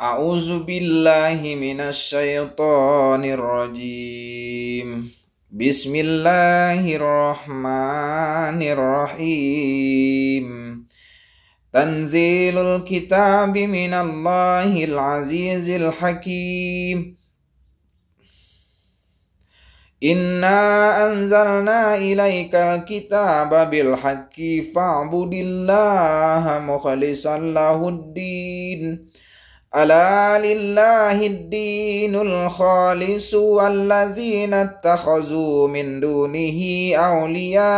أعوذ بالله من الشيطان الرجيم. بسم الله الرحمن الرحيم. تنزيل الكتاب من الله العزيز الحكيم. إنا أنزلنا إليك الكتاب بالحق فاعبد الله مخلصا له الدين. ألا لله الدين الخالص والذين اتخذوا من دونه أولياء.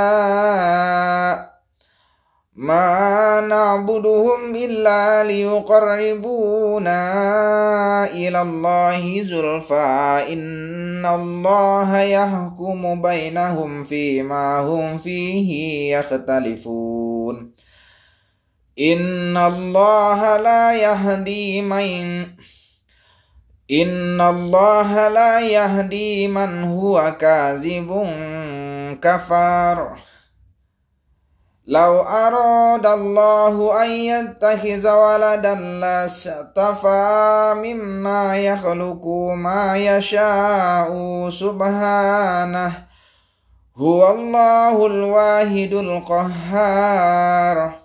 ما نعبدهم إلا ليقربونا إلى الله زلفى. إن الله يحكم بينهم فيما هم فيه يختلفون. إن الله لا يهدي من إن الله لا يهدي من هو كاذب كفار. لو أراد الله أن يتخذ ولدا لاستفى مما يخلق ما يشاء سبحانه هو الله الواحد القهار.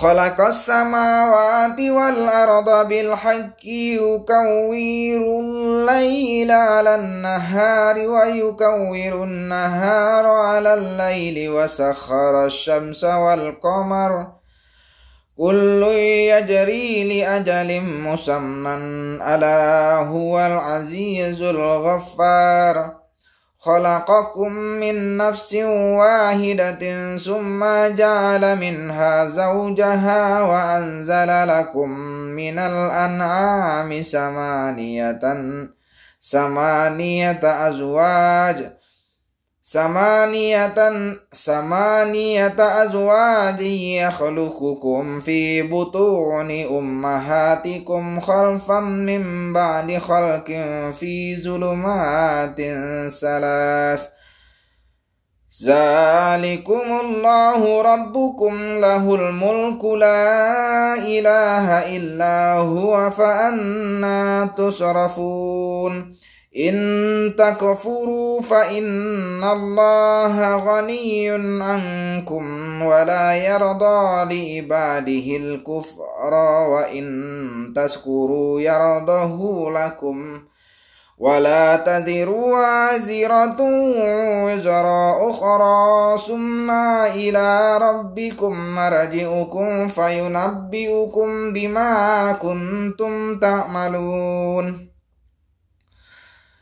خلق السماوات والأرض بالحق يكور الليل على النهار ويكور النهار على الليل وسخر الشمس والقمر. كل يجري لأجل مسمى. ألا هو العزيز الغفار. خلقكم من نفس واحدة ثم جعل منها زوجها وأنزل لكم من الأنعام ثمانية ثمانية أزواج ثمانية ثمانية أزواج يخلقكم في بطون أمهاتكم خلفا من بعد خلق في ظلمات ثلاث. ذلكم الله ربكم له الملك لا إله إلا هو فأنا تصرفون إن تكفروا فإن الله غني عنكم ولا يرضى لعباده الكفر وإن تشكروا يرضه لكم ولا تذر وازرة وزر أخرى ثم إلى ربكم مرجئكم فينبئكم بما كنتم تعملون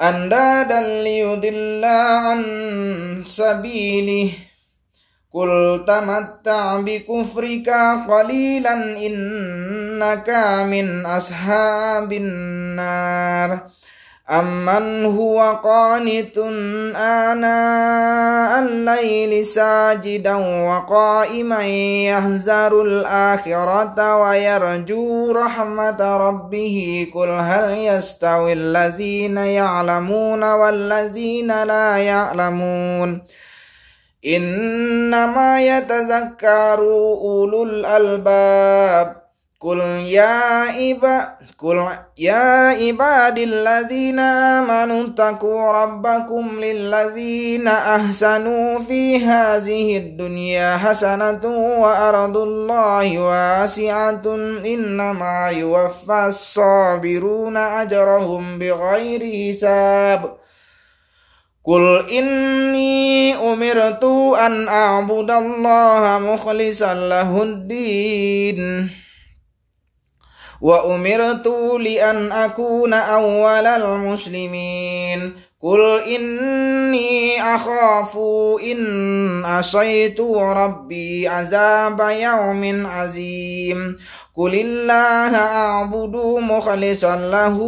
أندادا ليضل عن سبيله. قل تمتع بكفرك قليلا إنك من أصحاب النار. أمن هو قانت آناء الليل ساجدا وقائما يهزر الآخرة ويرجو رحمة ربه قل هل يستوي الذين يعلمون والذين لا يعلمون إنما يتذكر أولو الألباب قل يا عباد قل يا عباد الذين آمنوا اتقوا ربكم للذين أحسنوا في هذه الدنيا حسنة وأرض الله واسعة إنما يوفى الصابرون أجرهم بغير حساب. قل إني أمرت أن أعبد الله مخلصا له الدين. وأمرت لأن أكون أول المسلمين. قل إني أخاف إن أشيت ربي عذاب يوم عظيم قل الله أعبد مخلصا له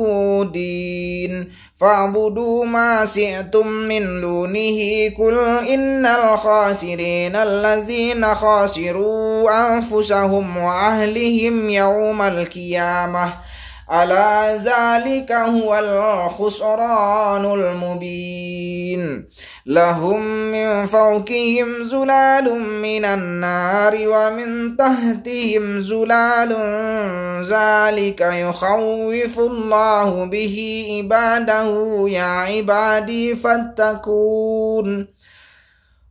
دين فاعبدوا ما شئتم من دونه قل إن الخاسرين الذين خاسروا أنفسهم وأهلهم يوم القيامة ألا ذلك هو الخسران المبين. لهم من فوقهم زلال من النار ومن تحتهم زلال ذلك يخوف الله به عباده. يا عبادي فاتقون.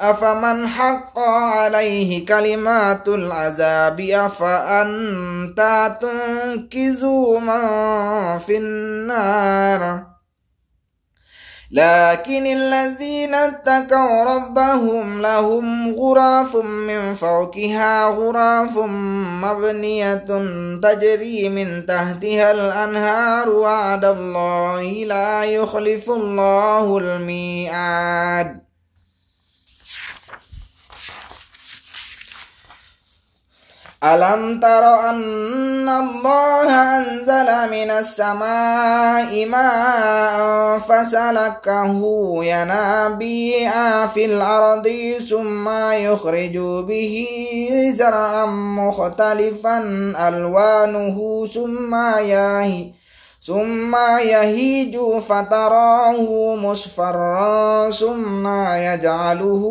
أفمن حق عليه كلمات العذاب أفأنت تنكز من في النار لكن الذين اتقوا ربهم لهم غراف من فوقها غراف مبنية تجري من تحتها الأنهار وعد الله لا يخلف الله الميعاد ألم تر أن الله أنزل من السماء ماء فسلكه ينابيع في الأرض ثم يخرج به زرعا مختلفا ألوانه ثم يهي ثم يهيج فتراه مصفرا ثم يجعله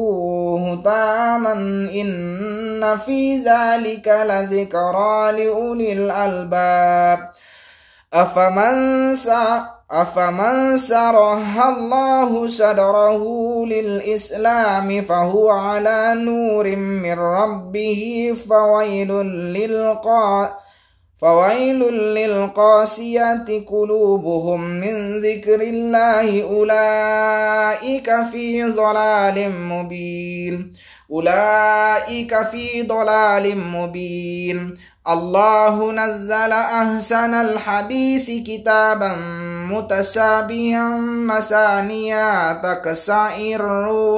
هتاما إن في ذلك لذكرى لأولي الألباب أفمن أفمن سرح الله صدره للإسلام فهو على نور من ربه فويل للقائل فويل للقاسيات قلوبهم من ذكر الله أولئك في ضلال مبين. أولئك في ضلال مبين. الله نزل أحسن الحديث كتابا متشابها مسانيا تقشعر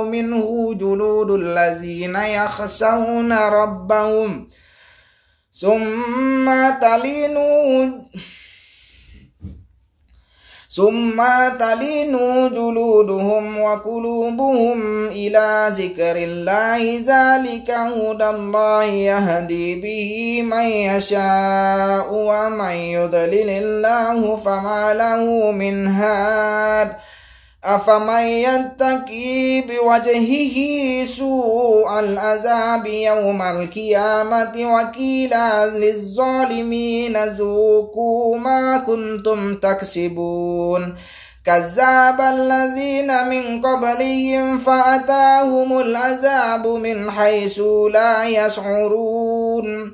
منه جلود الذين يخشون ربهم ثم تلين ثم تلين جلودهم وقلوبهم إلى ذكر الله ذلك هدى الله يهدي به من يشاء ومن يضلل الله فما له من هاد أفمن يتقي بوجهه سوء العذاب يوم القيامة وكيلا للظالمين ذوقوا ما كنتم تكسبون كذاب الذين من قبلهم فأتاهم العذاب من حيث لا يشعرون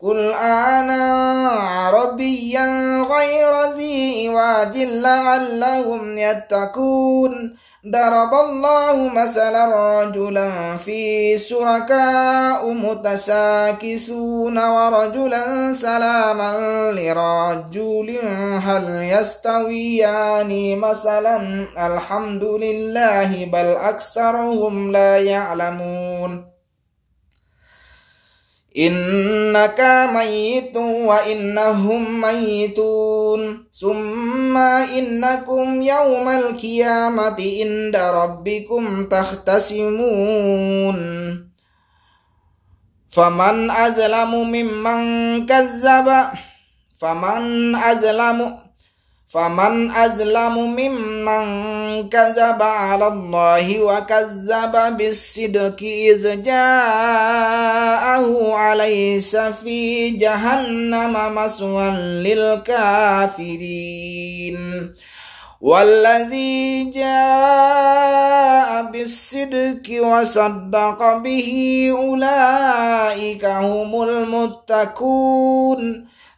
قل أنا عربيا غير ذي عوج لعلهم يتقون ضرب الله مثلا رجلا في شركاء متشاكسون ورجلا سلاما لرجل هل يستويان مثلا الحمد لله بل أكثرهم لا يعلمون إنك ميت وإنهم ميتون ثم إنكم يوم القيامة عند ربكم تختصمون فمن أظلم ممن كذب فمن أظلم فمن أظلم ممن كذب على الله وكذب بالصدق إذ جاءه أليس في جهنم مسوى للكافرين. والذي جاء بالصدق وصدق به أولئك هم المتقون.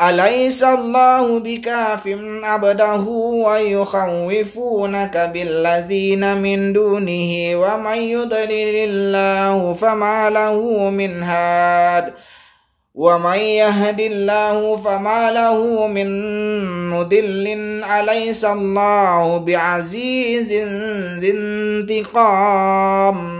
أليس الله بكاف عبده ويخوفونك بالذين من دونه ومن يضلل الله فما له من هاد ومن يهد الله فما له من مدل أليس الله بعزيز ذي انتقام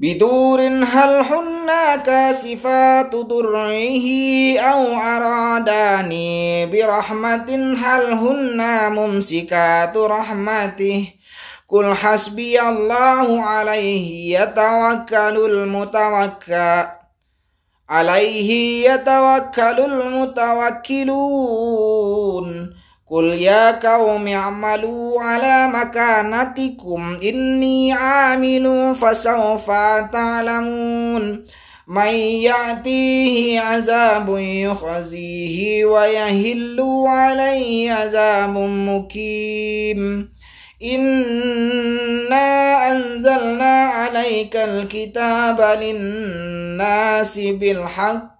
بدور هل هن كاسفات ضره أو أراداني برحمة هل هن ممسكات رحمته قل حسبي الله عليه يتوكل المتوكل عليه يتوكل المتوكلون قل يا قوم اعملوا على مكانتكم إني عامل فسوف تعلمون من يأتيه عذاب يخزيه ويهل عليه عذاب مقيم إنا أنزلنا عليك الكتاب للناس بالحق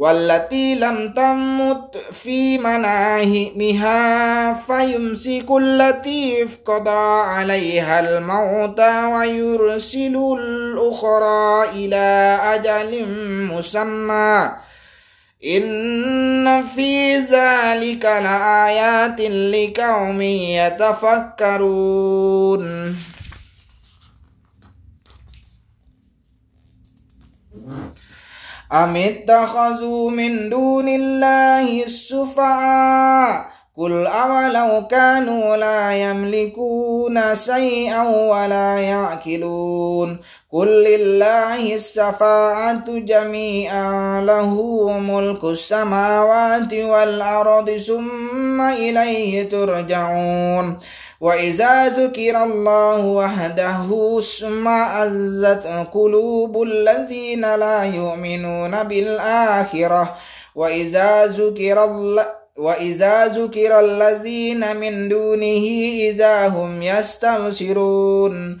والتي لم تمت في مناهمها فيمسك التي قضى عليها الموت ويرسل الأخرى إلى أجل مسمى. إن في ذلك لآيات لقوم يتفكرون. أم اتخذوا من دون الله السفعاء قل أولو كانوا لا يملكون شيئا ولا يعقلون قل لله الشفاعة جميعا له ملك السماوات والأرض ثم إليه ترجعون وإذا ذكر الله وحده اشمأزت قلوب الذين لا يؤمنون بالآخرة وإذا ذكر الله وإذا ذكر الذين من دونه إذا هم يستبشرون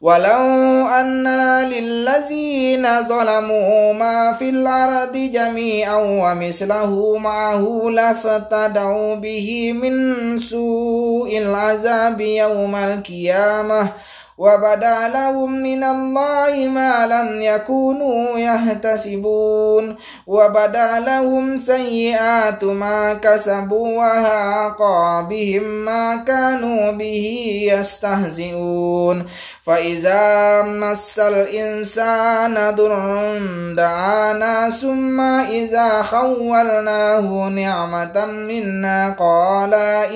ولو أن للذين ظلموا ما في الأرض جميعا ومثله معه لافتدوا به من سوء العذاب يوم القيامة وبدا لهم من الله ما لم يكونوا يحتسبون. وبدا لهم سيئات ما كسبوا وهاق بهم ما كانوا به يستهزئون. فإذا مس الإنسان ضر دعانا ثم إذا خولناه نعمة منا قال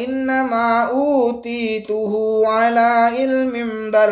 إنما أوتيته على علم بل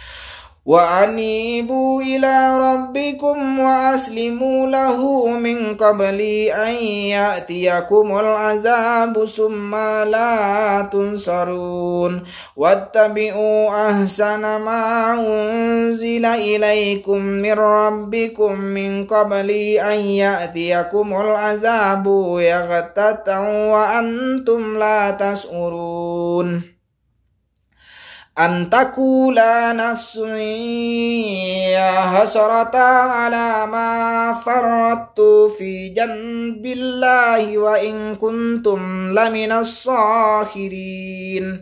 وأنيبوا إلى ربكم وأسلموا له من قبل أن يأتيكم العذاب ثم لا تنصرون واتبعوا أحسن ما أنزل إليكم من ربكم من قبل أن يأتيكم العذاب يغتة وأنتم لا تشعرون أن تقول نفس يا حسرة على ما فرطت في جنب الله وإن كنتم لمن الصاخرين.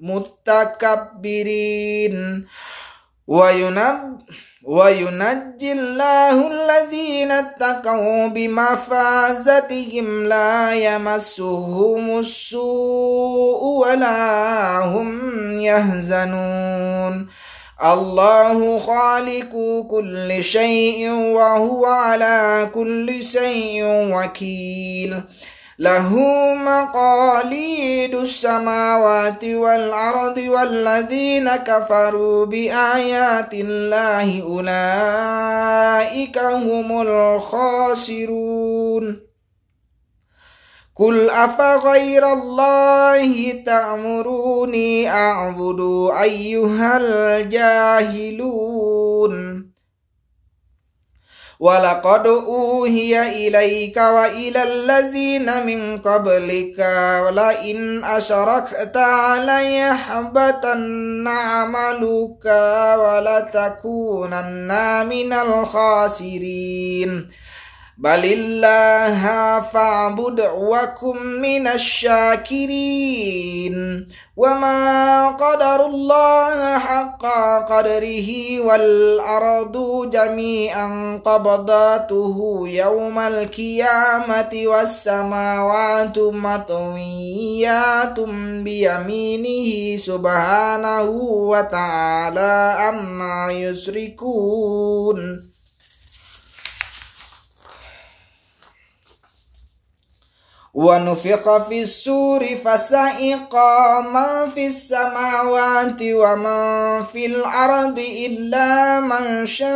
متكبرين. وينب وينجي الله الذين اتقوا بمفازتهم لا يمسهم السوء ولا هم يهزنون. الله خالق كل شيء وهو على كل شيء وكيل. له مقاليد السماوات والأرض والذين كفروا بآيات الله أولئك هم الخاسرون. قل أفغير الله تأمروني أعبد أيها الجاهلون. ولقد أوهي إليك وإلى الذين من قبلك ولئن أشركت ليحبطن عملك ولتكونن من الخاسرين بل الله فاعبد وكن من الشاكرين وما قدر الله حق قدره والأرض جميعا قبضاته يوم القيامة والسماوات مطويات بيمينه سبحانه وتعالى عما يشركون ونفخ في السور فسائق من في السماوات ومن في الأرض إلا من شاء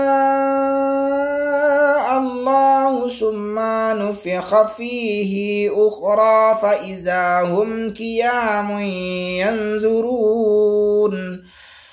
الله ثم نفخ فيه أخرى فإذا هم قيام ينظرون.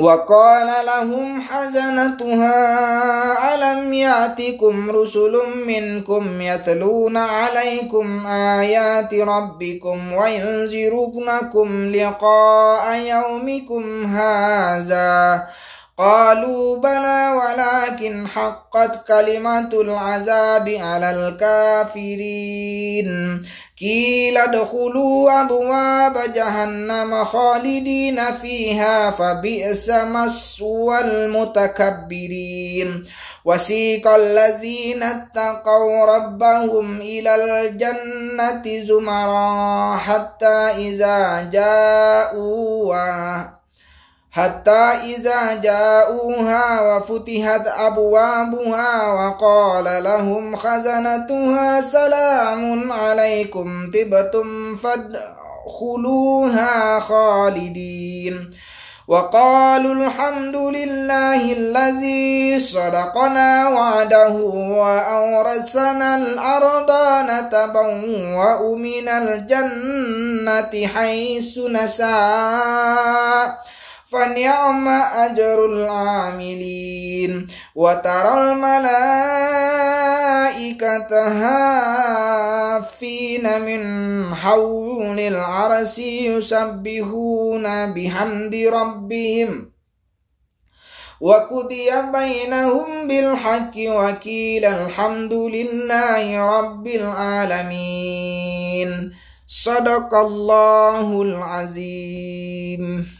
وقال لهم حزنتها ألم يأتكم رسل منكم يتلون عليكم آيات ربكم وينذرونكم لقاء يومكم هذا؟ قالوا بلى ولكن حقت كلمة العذاب على الكافرين. قيل ادخلوا أبواب جهنم خالدين فيها فبئس مسوى المتكبرين. وسيق الذين اتقوا ربهم إلى الجنة زمرا حتى إذا جاءوا حتى إذا جاءوها وفتحت أبوابها وقال لهم خزنتها سلام عليكم طبتم فادخلوها خالدين. وقالوا الحمد لله الذي صدقنا وعده وأورثنا الأرض نتبوأ من الجنة حيث نساء فنعم أجر العاملين. وترى الملائكة هافين من حول العرس يسبحون بحمد ربهم. وقضي بينهم بالحق وكيل الحمد لله رب العالمين. صدق الله العظيم.